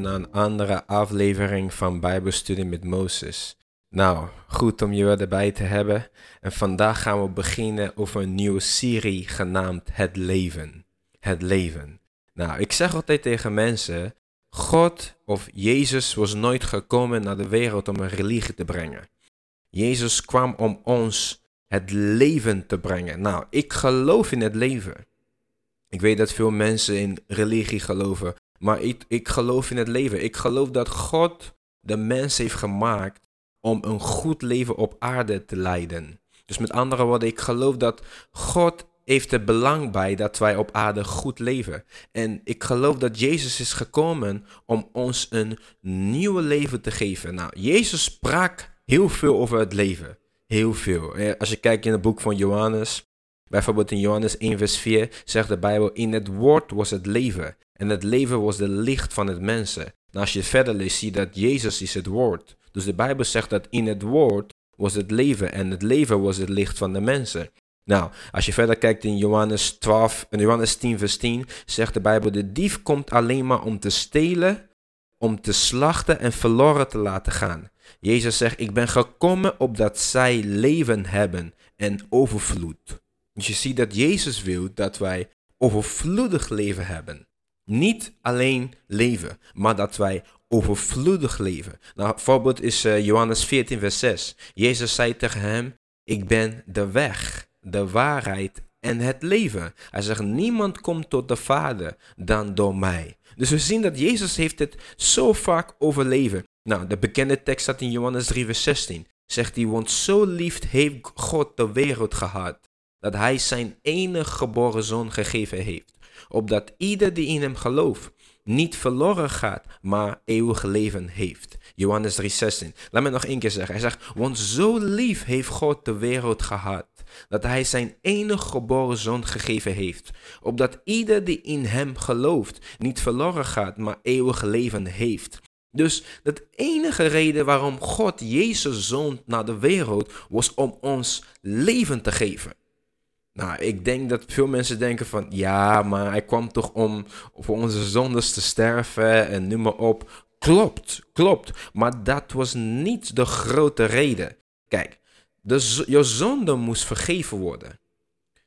naar een andere aflevering van Bijbelstudie met Mozes. Nou, goed om je erbij te hebben. En vandaag gaan we beginnen over een nieuwe serie genaamd Het Leven. Het Leven. Nou, ik zeg altijd tegen mensen, God of Jezus was nooit gekomen naar de wereld om een religie te brengen. Jezus kwam om ons het leven te brengen. Nou, ik geloof in het leven. Ik weet dat veel mensen in religie geloven, maar ik, ik geloof in het leven. Ik geloof dat God de mens heeft gemaakt om een goed leven op aarde te leiden. Dus met andere woorden, ik geloof dat God heeft er belang bij dat wij op aarde goed leven. En ik geloof dat Jezus is gekomen om ons een nieuw leven te geven. Nou, Jezus sprak heel veel over het leven. Heel veel. Als je kijkt in het boek van Johannes, bijvoorbeeld in Johannes 1, vers 4, zegt de Bijbel: In het woord was het leven. En het leven was de licht van het mensen. Nou, als je verder leest, zie je dat Jezus is het woord. Dus de Bijbel zegt dat in het woord was het leven en het leven was het licht van de mensen. Nou, als je verder kijkt in Johannes 12, in Johannes 10, vers 10, zegt de Bijbel: De dief komt alleen maar om te stelen, om te slachten en verloren te laten gaan. Jezus zegt: Ik ben gekomen opdat zij leven hebben en overvloed. Dus je ziet dat Jezus wil dat wij overvloedig leven hebben. Niet alleen leven, maar dat wij overvloedig leven. Nou, voorbeeld is uh, Johannes 14, vers 6. Jezus zei tegen hem: Ik ben de weg, de waarheid en het leven. Hij zegt: Niemand komt tot de Vader dan door mij. Dus we zien dat Jezus heeft het zo vaak over leven. Nou, de bekende tekst staat in Johannes 3, vers 16. Zegt hij: Want zo lief heeft God de wereld gehad, dat hij zijn enige geboren zoon gegeven heeft opdat ieder die in hem gelooft niet verloren gaat, maar eeuwig leven heeft. Johannes 3:16. Laat me nog één keer zeggen. Hij zegt, want zo lief heeft God de wereld gehad, dat hij zijn enige geboren zoon gegeven heeft, opdat ieder die in hem gelooft niet verloren gaat, maar eeuwig leven heeft. Dus de enige reden waarom God Jezus zoon naar de wereld was om ons leven te geven. Nou, ik denk dat veel mensen denken van ja, maar hij kwam toch om voor onze zondes te sterven en noem maar op. Klopt, klopt. Maar dat was niet de grote reden. Kijk, de, je zonde moest vergeven worden.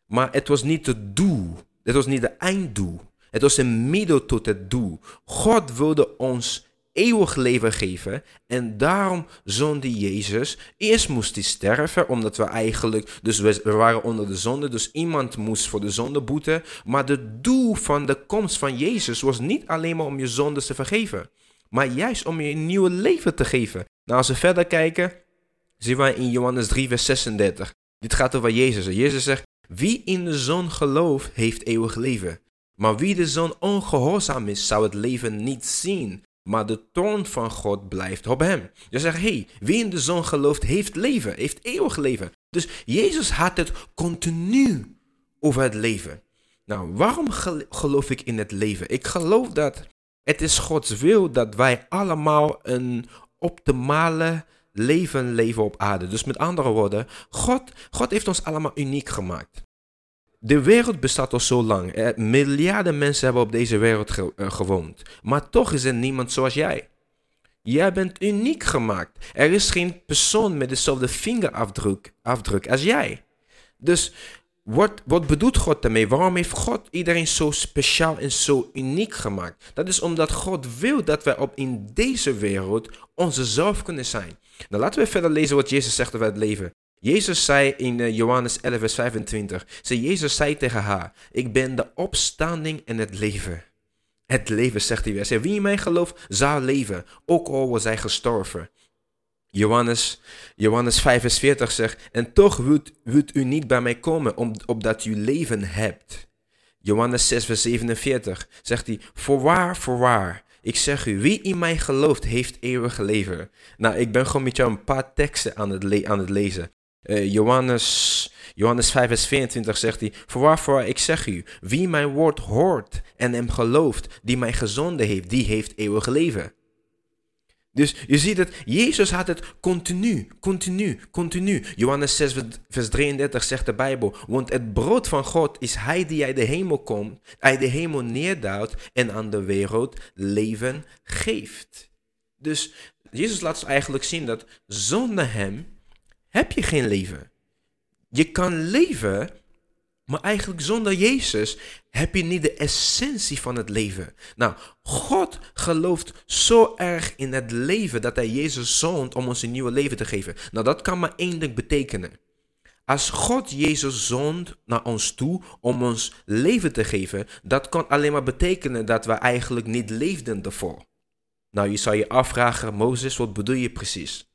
Maar het was niet het doel. Het was niet het einddoel. Het was een middel tot het doel. God wilde ons eeuwig leven geven. En daarom zonde Jezus. Eerst moest hij sterven, omdat we eigenlijk, dus we, waren onder de zonde, dus iemand moest voor de zonde boeten. Maar het doel van de komst van Jezus was niet alleen maar om je zonde te vergeven, maar juist om je een nieuw leven te geven. Nou, als we verder kijken, zien we in Johannes 3, vers 36. Dit gaat over Jezus. Jezus zegt, wie in de zon gelooft, heeft eeuwig leven. Maar wie de zon ongehoorzaam is, zou het leven niet zien maar de toon van God blijft op hem. Je zegt, hey, wie in de zon gelooft, heeft leven, heeft eeuwig leven. Dus Jezus had het continu over het leven. Nou, waarom geloof ik in het leven? Ik geloof dat het is Gods wil dat wij allemaal een optimale leven leven op aarde. Dus met andere woorden, God, God heeft ons allemaal uniek gemaakt. De wereld bestaat al zo lang. Eh, miljarden mensen hebben op deze wereld eh, gewoond. Maar toch is er niemand zoals jij. Jij bent uniek gemaakt. Er is geen persoon met dezelfde vingerafdruk afdruk als jij. Dus wat, wat bedoelt God daarmee? Waarom heeft God iedereen zo speciaal en zo uniek gemaakt? Dat is omdat God wil dat wij op in deze wereld onze kunnen zijn. Nou, laten we verder lezen wat Jezus zegt over het leven. Jezus zei in eh, Johannes 11, vers 25, zei Jezus zei tegen haar, ik ben de opstanding en het leven. Het leven, zegt hij weer. Wie in mij gelooft, zal leven, ook al was hij gestorven. Johannes, Johannes 5, vers 40 zegt, en toch wilt, u niet bij mij komen, om, opdat u leven hebt. Johannes 6, vers 47 zegt hij, voorwaar, voorwaar, ik zeg u, wie in mij gelooft, heeft eeuwig leven. Nou, ik ben gewoon met jou een paar teksten aan het, aan het lezen. Uh, Johannes, Johannes 5, vers 24 zegt hij: Voorwaar, voorwaar, ik zeg u, wie mijn woord hoort en hem gelooft, die mij gezonden heeft, die heeft eeuwig leven. Dus je ziet het, Jezus had het continu, continu, continu. Johannes 6, vers 33 zegt de Bijbel, want het brood van God is hij die uit de hemel komt, uit de hemel neerdaalt en aan de wereld leven geeft. Dus Jezus laat eigenlijk zien dat zonder hem heb je geen leven. Je kan leven, maar eigenlijk zonder Jezus heb je niet de essentie van het leven. Nou, God gelooft zo erg in het leven dat hij Jezus zond om ons een nieuw leven te geven. Nou, dat kan maar één ding betekenen. Als God Jezus zond naar ons toe om ons leven te geven, dat kan alleen maar betekenen dat we eigenlijk niet leefden ervoor. Nou, je zou je afvragen, Mozes, wat bedoel je precies?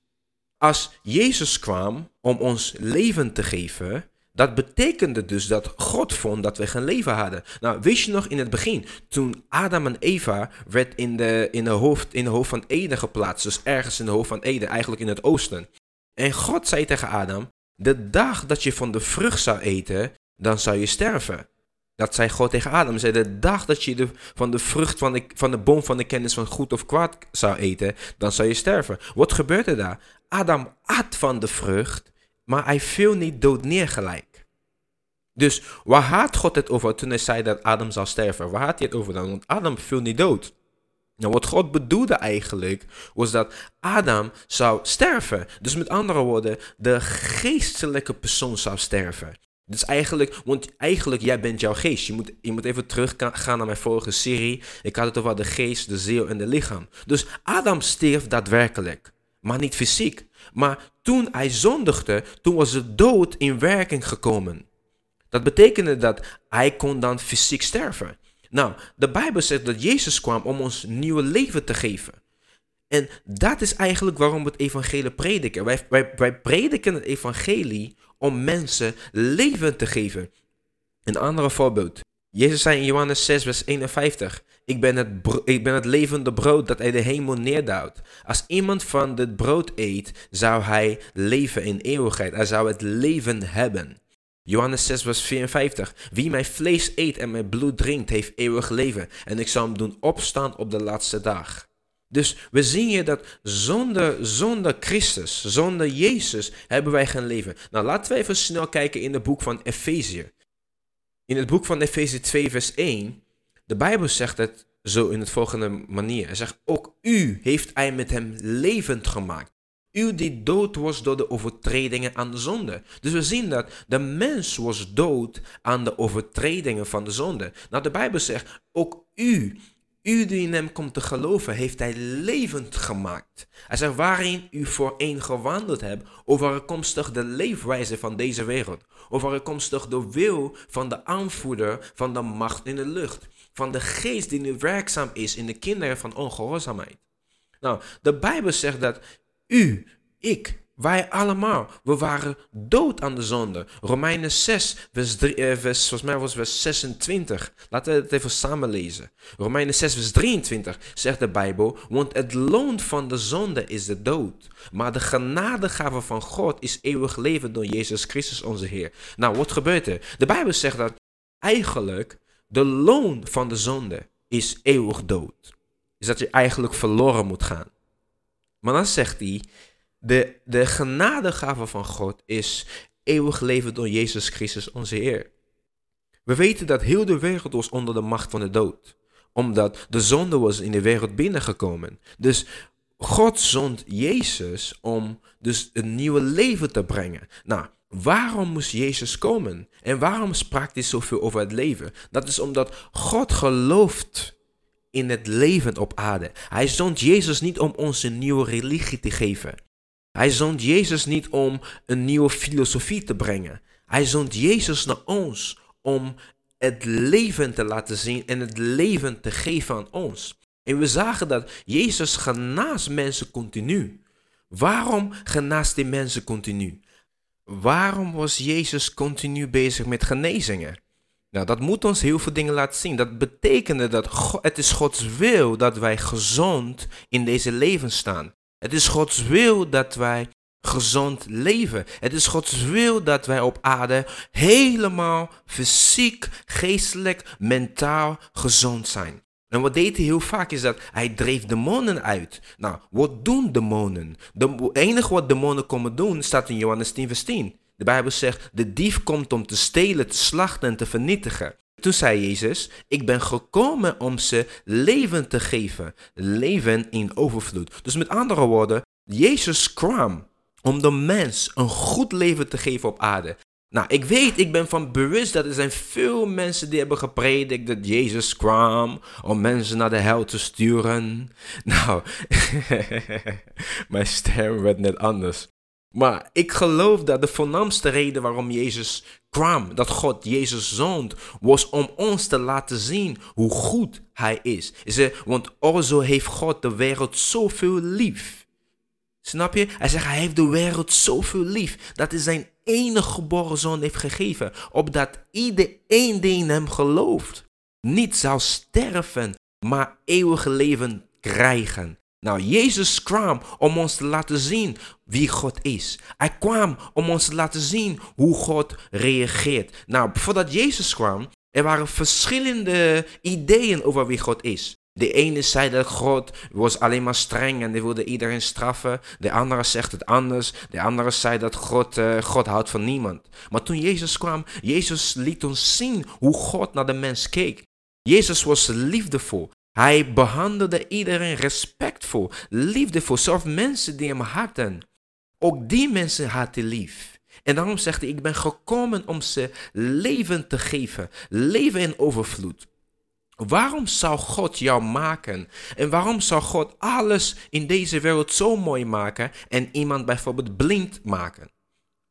Als Jezus kwam om ons leven te geven, dat betekende dus dat God vond dat we geen leven hadden. Nou, wist je nog in het begin, toen Adam en Eva werd in de, in de, hoofd, in de hoofd van Eden geplaatst, dus ergens in de hoofd van Eden, eigenlijk in het oosten. En God zei tegen Adam, de dag dat je van de vrucht zou eten, dan zou je sterven. Dat zei God tegen Adam. Zei, de dag dat je de, van de vrucht van de, van de boom van de kennis van goed of kwaad zou eten, dan zou je sterven. Wat gebeurde daar? Adam at van de vrucht, maar hij viel niet dood neer gelijk. Dus waar had God het over toen hij zei dat Adam zou sterven? Waar had hij het over dan? Want Adam viel niet dood. Nou, wat God bedoelde eigenlijk, was dat Adam zou sterven. Dus met andere woorden, de geestelijke persoon zou sterven. Dus eigenlijk, want eigenlijk, jij bent jouw geest. Je moet, je moet even terug gaan naar mijn vorige serie. Ik had het over de geest, de ziel en de lichaam. Dus Adam stierf daadwerkelijk, maar niet fysiek. Maar toen hij zondigde, toen was de dood in werking gekomen. Dat betekende dat hij kon dan fysiek sterven. Nou, de Bijbel zegt dat Jezus kwam om ons nieuwe leven te geven. En dat is eigenlijk waarom we het evangelie prediken. Wij, wij, wij prediken het evangelie om mensen leven te geven. Een ander voorbeeld. Jezus zei in Johannes 6, vers 51: ik ben, het ik ben het levende brood dat uit de hemel neerdaalt. Als iemand van dit brood eet, zou hij leven in eeuwigheid. Hij zou het leven hebben. Johannes 6, vers 54. Wie mijn vlees eet en mijn bloed drinkt, heeft eeuwig leven. En ik zal hem doen opstaan op de laatste dag. Dus we zien hier dat zonder, zonder Christus, zonder Jezus, hebben wij geen leven. Nou, laten we even snel kijken in het boek van Efezië. In het boek van Efezië 2, vers 1, de Bijbel zegt het zo in het volgende manier. Hij zegt, ook u heeft hij met hem levend gemaakt. U die dood was door de overtredingen aan de zonde. Dus we zien dat de mens was dood aan de overtredingen van de zonde. Nou, de Bijbel zegt, ook u u die in hem komt te geloven, heeft hij levend gemaakt. Hij zegt waarin u voorheen gewandeld hebt, overkomstig de leefwijze van deze wereld. Overkomstig de wil van de aanvoerder van de macht in de lucht. Van de geest die nu werkzaam is in de kinderen van ongehoorzaamheid. Nou, de Bijbel zegt dat u, ik, wij allemaal, we waren dood aan de zonde. Romeinen 6, vers, 3, eh, volgens mij was vers 26. Laten we het even samen lezen. Romeinen 6, vers 23 zegt de Bijbel, want het loon van de zonde is de dood. Maar de genadegave van God is eeuwig leven door Jezus Christus onze Heer. Nou, wat gebeurt er? De Bijbel zegt dat eigenlijk de loon van de zonde is eeuwig dood. Is dat je eigenlijk verloren moet gaan. Maar dan zegt hij, de, de genadegave van God is eeuwig leven door Jezus Christus onze Heer. We weten dat heel de wereld was onder de macht van de dood. Omdat de zonde was in de wereld binnengekomen. Dus God zond Jezus om dus een nieuwe leven te brengen. Nou, waarom moest Jezus komen? En waarom sprak hij zoveel over het leven? Dat is omdat God gelooft in het leven op aarde. Hij zond Jezus niet om ons een nieuwe religie te geven. Hij zond Jezus niet om een nieuwe filosofie te brengen. Hij zond Jezus naar ons om het leven te laten zien en het leven te geven aan ons. En we zagen dat Jezus genaast mensen continu. Waarom genaast die mensen continu? Waarom was Jezus continu bezig met genezingen? Nou, dat moet ons heel veel dingen laten zien. Dat betekende dat het is Gods wil dat wij gezond in deze leven staan. Het is Gods wil dat wij gezond leven. Het is Gods wil dat wij op aarde helemaal fysiek, geestelijk, mentaal gezond zijn. En wat deed hij heel vaak is dat hij dreef demonen uit. Nou, wat doen demonen? Het enige wat demonen komen doen staat in Johannes 10 vers 10. De Bijbel zegt, de dief komt om te stelen, te slachten en te vernietigen. Toen zei Jezus, ik ben gekomen om ze leven te geven. Leven in overvloed. Dus met andere woorden, Jezus kwam om de mens een goed leven te geven op aarde. Nou, ik weet, ik ben van bewust dat er zijn veel mensen die hebben gepredikt dat Jezus kwam om mensen naar de hel te sturen. Nou, mijn stem werd net anders. Maar ik geloof dat de voornaamste reden waarom Jezus kwam, dat God Jezus zond, was om ons te laten zien hoe goed Hij is. Want alzo heeft God de wereld zoveel lief. Snap je? Hij zegt, hij heeft de wereld zoveel lief, dat hij zijn enige geboren zoon heeft gegeven, opdat iedereen die in hem gelooft, niet zou sterven, maar eeuwige leven krijgen. Nou, Jezus kwam om ons te laten zien wie God is. Hij kwam om ons te laten zien hoe God reageert. Nou, voordat Jezus kwam, er waren verschillende ideeën over wie God is. De ene zei dat God was alleen maar streng en die wilde iedereen straffen. De andere zegt het anders. De andere zei dat God, uh, God houdt van niemand. Maar toen Jezus kwam, Jezus liet ons zien hoe God naar de mens keek. Jezus was liefdevol. Hij behandelde iedereen respectvol, liefdevol, zelfs mensen die hem hadden. Ook die mensen had hij lief. En daarom zegt hij, ik ben gekomen om ze leven te geven, leven in overvloed. Waarom zou God jou maken? En waarom zou God alles in deze wereld zo mooi maken en iemand bijvoorbeeld blind maken?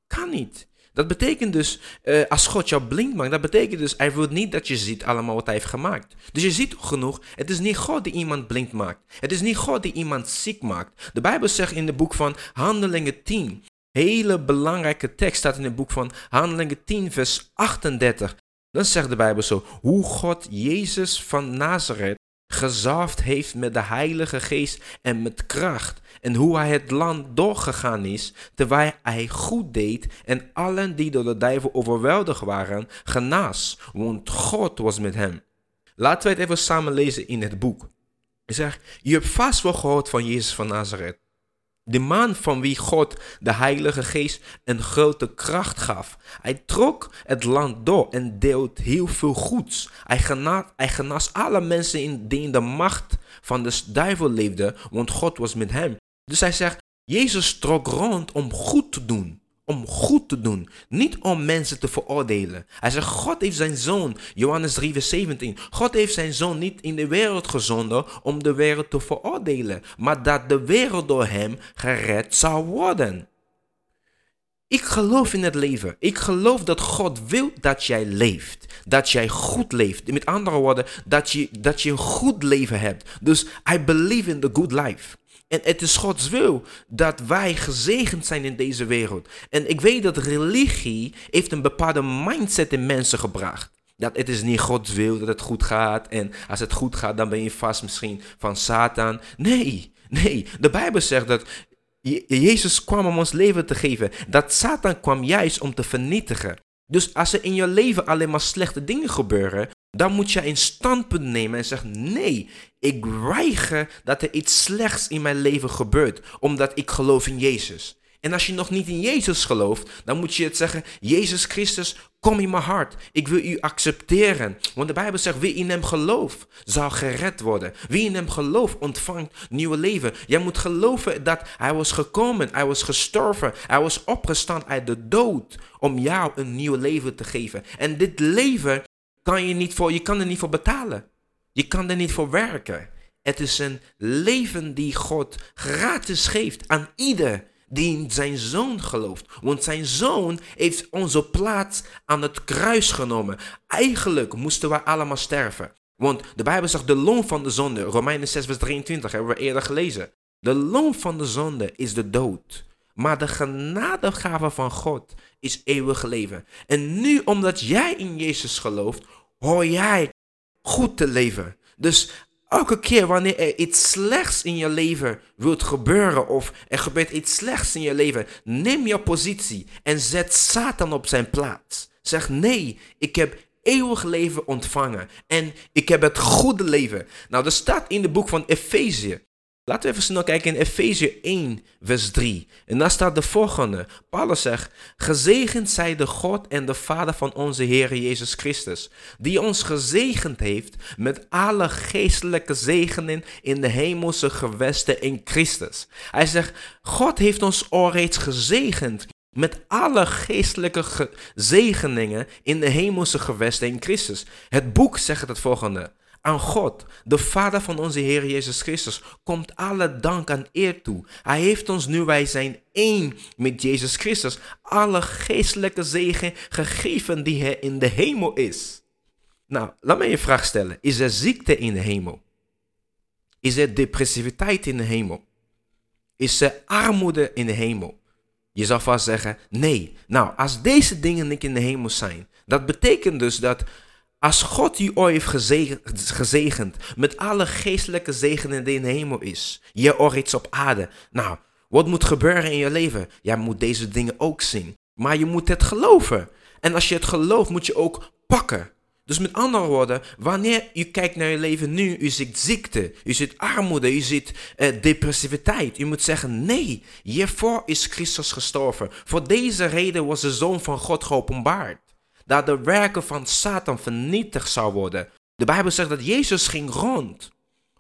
Kan niet. Dat betekent dus, uh, als God jou blind maakt, dat betekent dus, hij wil niet dat je ziet allemaal wat hij heeft gemaakt. Dus je ziet genoeg, het is niet God die iemand blind maakt. Het is niet God die iemand ziek maakt. De Bijbel zegt in het boek van Handelingen 10, hele belangrijke tekst staat in het boek van Handelingen 10, vers 38. Dan zegt de Bijbel zo, hoe God Jezus van Nazareth gezalfd heeft met de Heilige Geest en met kracht. En hoe hij het land doorgegaan is, terwijl hij goed deed en allen die door de duivel overweldigd waren, genaas, want God was met hem. Laten we het even samen lezen in het boek. Hij zegt, je hebt vast wel gehoord van Jezus van Nazareth. De man van wie God de Heilige Geest een grote kracht gaf. Hij trok het land door en deelt heel veel goeds. Hij, hij genas alle mensen in, die in de macht van de duivel leefden, want God was met hem. Dus hij zegt, Jezus trok rond om goed te doen om goed te doen, niet om mensen te veroordelen. Hij zegt, God heeft zijn zoon, Johannes 3, vers 17. God heeft zijn zoon niet in de wereld gezonden om de wereld te veroordelen, maar dat de wereld door hem gered zou worden. Ik geloof in het leven. Ik geloof dat God wil dat jij leeft. Dat jij goed leeft. Met andere woorden, dat je, dat je een goed leven hebt. Dus I believe in the good life. En het is Gods wil dat wij gezegend zijn in deze wereld. En ik weet dat religie heeft een bepaalde mindset in mensen gebracht. Dat het is niet Gods wil dat het goed gaat. En als het goed gaat, dan ben je vast misschien van Satan. Nee, nee. De Bijbel zegt dat Jezus kwam om ons leven te geven. Dat Satan kwam juist om te vernietigen. Dus als er in je leven alleen maar slechte dingen gebeuren, dan moet je een standpunt nemen en zeggen: nee, ik weiger dat er iets slechts in mijn leven gebeurt, omdat ik geloof in Jezus. En als je nog niet in Jezus gelooft, dan moet je het zeggen: Jezus Christus, kom in mijn hart. Ik wil u accepteren. Want de Bijbel zegt: wie in hem gelooft, zal gered worden. Wie in hem gelooft, ontvangt nieuw leven. Jij moet geloven dat hij was gekomen, hij was gestorven, hij was opgestaan uit de dood om jou een nieuw leven te geven. En dit leven kan je niet voor, je kan er niet voor betalen. Je kan er niet voor werken. Het is een leven die God gratis geeft aan ieder die in zijn zoon gelooft. Want zijn zoon heeft onze plaats aan het kruis genomen. Eigenlijk moesten wij allemaal sterven. Want de Bijbel zegt de loon van de zonde, Romeinen 6 vers 23 hebben we eerder gelezen. De loon van de zonde is de dood. Maar de genadegave van God is eeuwig leven. En nu, omdat jij in Jezus gelooft, hoor jij goed te leven. Dus elke keer wanneer er iets slechts in je leven wilt gebeuren of er gebeurt iets slechts in je leven, neem je positie en zet Satan op zijn plaats. Zeg nee, ik heb eeuwig leven ontvangen. En ik heb het goede leven. Nou, dat staat in het boek van Efezië. Laten we even snel kijken in Efezië 1, vers 3. En daar staat de volgende. Paulus zegt, gezegend zij de God en de Vader van onze Heer Jezus Christus, die ons gezegend heeft met alle geestelijke zegenen in de hemelse gewesten in Christus. Hij zegt, God heeft ons al reeds gezegend met alle geestelijke zegeningen in de hemelse gewesten in Christus. Het boek zegt het volgende. Aan God, de Vader van onze Heer Jezus Christus, komt alle dank en eer toe. Hij heeft ons nu, wij zijn één met Jezus Christus, alle geestelijke zegen gegeven die hij in de hemel is. Nou, laat me je vraag stellen. Is er ziekte in de hemel? Is er depressiviteit in de hemel? Is er armoede in de hemel? Je zou vast zeggen, nee. Nou, als deze dingen niet in de hemel zijn, dat betekent dus dat als God je ooit heeft gezegend, met alle geestelijke zegenen die in de hemel is, je ooit iets op aarde. Nou, wat moet gebeuren in je leven? Jij moet deze dingen ook zien. Maar je moet het geloven. En als je het gelooft, moet je ook pakken. Dus met andere woorden, wanneer je kijkt naar je leven nu, u ziet ziekte, u ziet armoede, u ziet uh, depressiviteit. U moet zeggen, nee, hiervoor is Christus gestorven. Voor deze reden was de Zoon van God geopenbaard dat de werken van Satan vernietigd zou worden. De Bijbel zegt dat Jezus ging rond,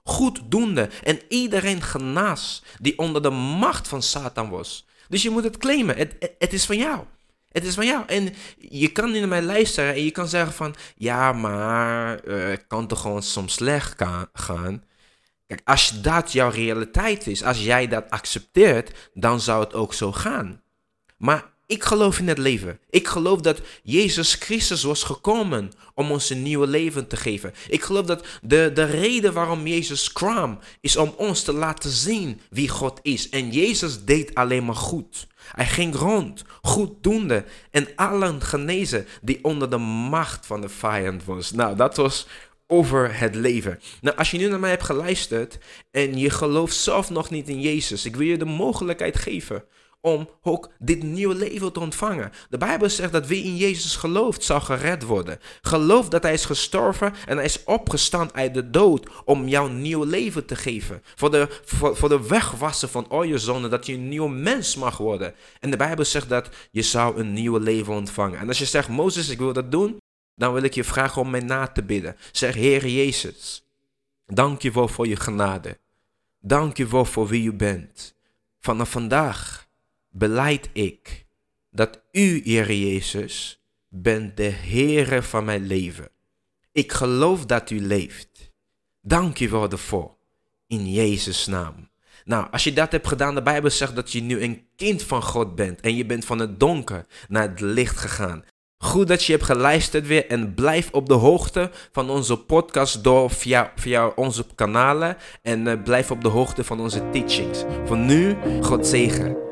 goed doende en iedereen genas die onder de macht van Satan was. Dus je moet het claimen, het, het is van jou. Het is van jou. En je kan nu naar mij luisteren en je kan zeggen van, ja, maar uh, het kan toch gewoon soms slecht gaan. Kijk, als dat jouw realiteit is, als jij dat accepteert, dan zou het ook zo gaan. Maar ik geloof in het leven. Ik geloof dat Jezus Christus was gekomen om ons een nieuw leven te geven. Ik geloof dat de, de reden waarom Jezus kwam is om ons te laten zien wie God is. En Jezus deed alleen maar goed. Hij ging rond, goed doende en allen genezen die onder de macht van de vijand was. Nou, dat was over het leven. Nou, als je nu naar mij hebt geluisterd en je gelooft zelf nog niet in Jezus, ik wil je de mogelijkheid geven om ook dit nieuwe leven te ontvangen. De Bijbel zegt dat wie in Jezus gelooft, zal gered worden. Geloof dat Hij is gestorven en Hij is opgestaan uit de dood om jou nieuw leven te geven. Voor de, voor, de wegwassen van al je zonden, dat je een nieuw mens mag worden. En de Bijbel zegt dat je zou een nieuw leven ontvangen. En als je zegt, Mozes, ik wil dat doen, dan wil ik je vragen om mij na te bidden. Zeg, Heer Jezus, dank je wel voor je genade. Dank je wel voor wie u bent. Vanaf vandaag beleid ik dat u, Heer Jezus, bent de Heere van mijn leven. Ik geloof dat u leeft. Dank u wel ervoor. In Jezus' naam. Nou, als je dat hebt gedaan, de Bijbel zegt dat je nu een kind van God bent. En je bent van het donker naar het licht gegaan. Goed dat je hebt geluisterd weer en blijf op de hoogte van onze podcast door via, via onze kanalen. En uh, blijf op de hoogte van onze teachings. Voor nu, God zegen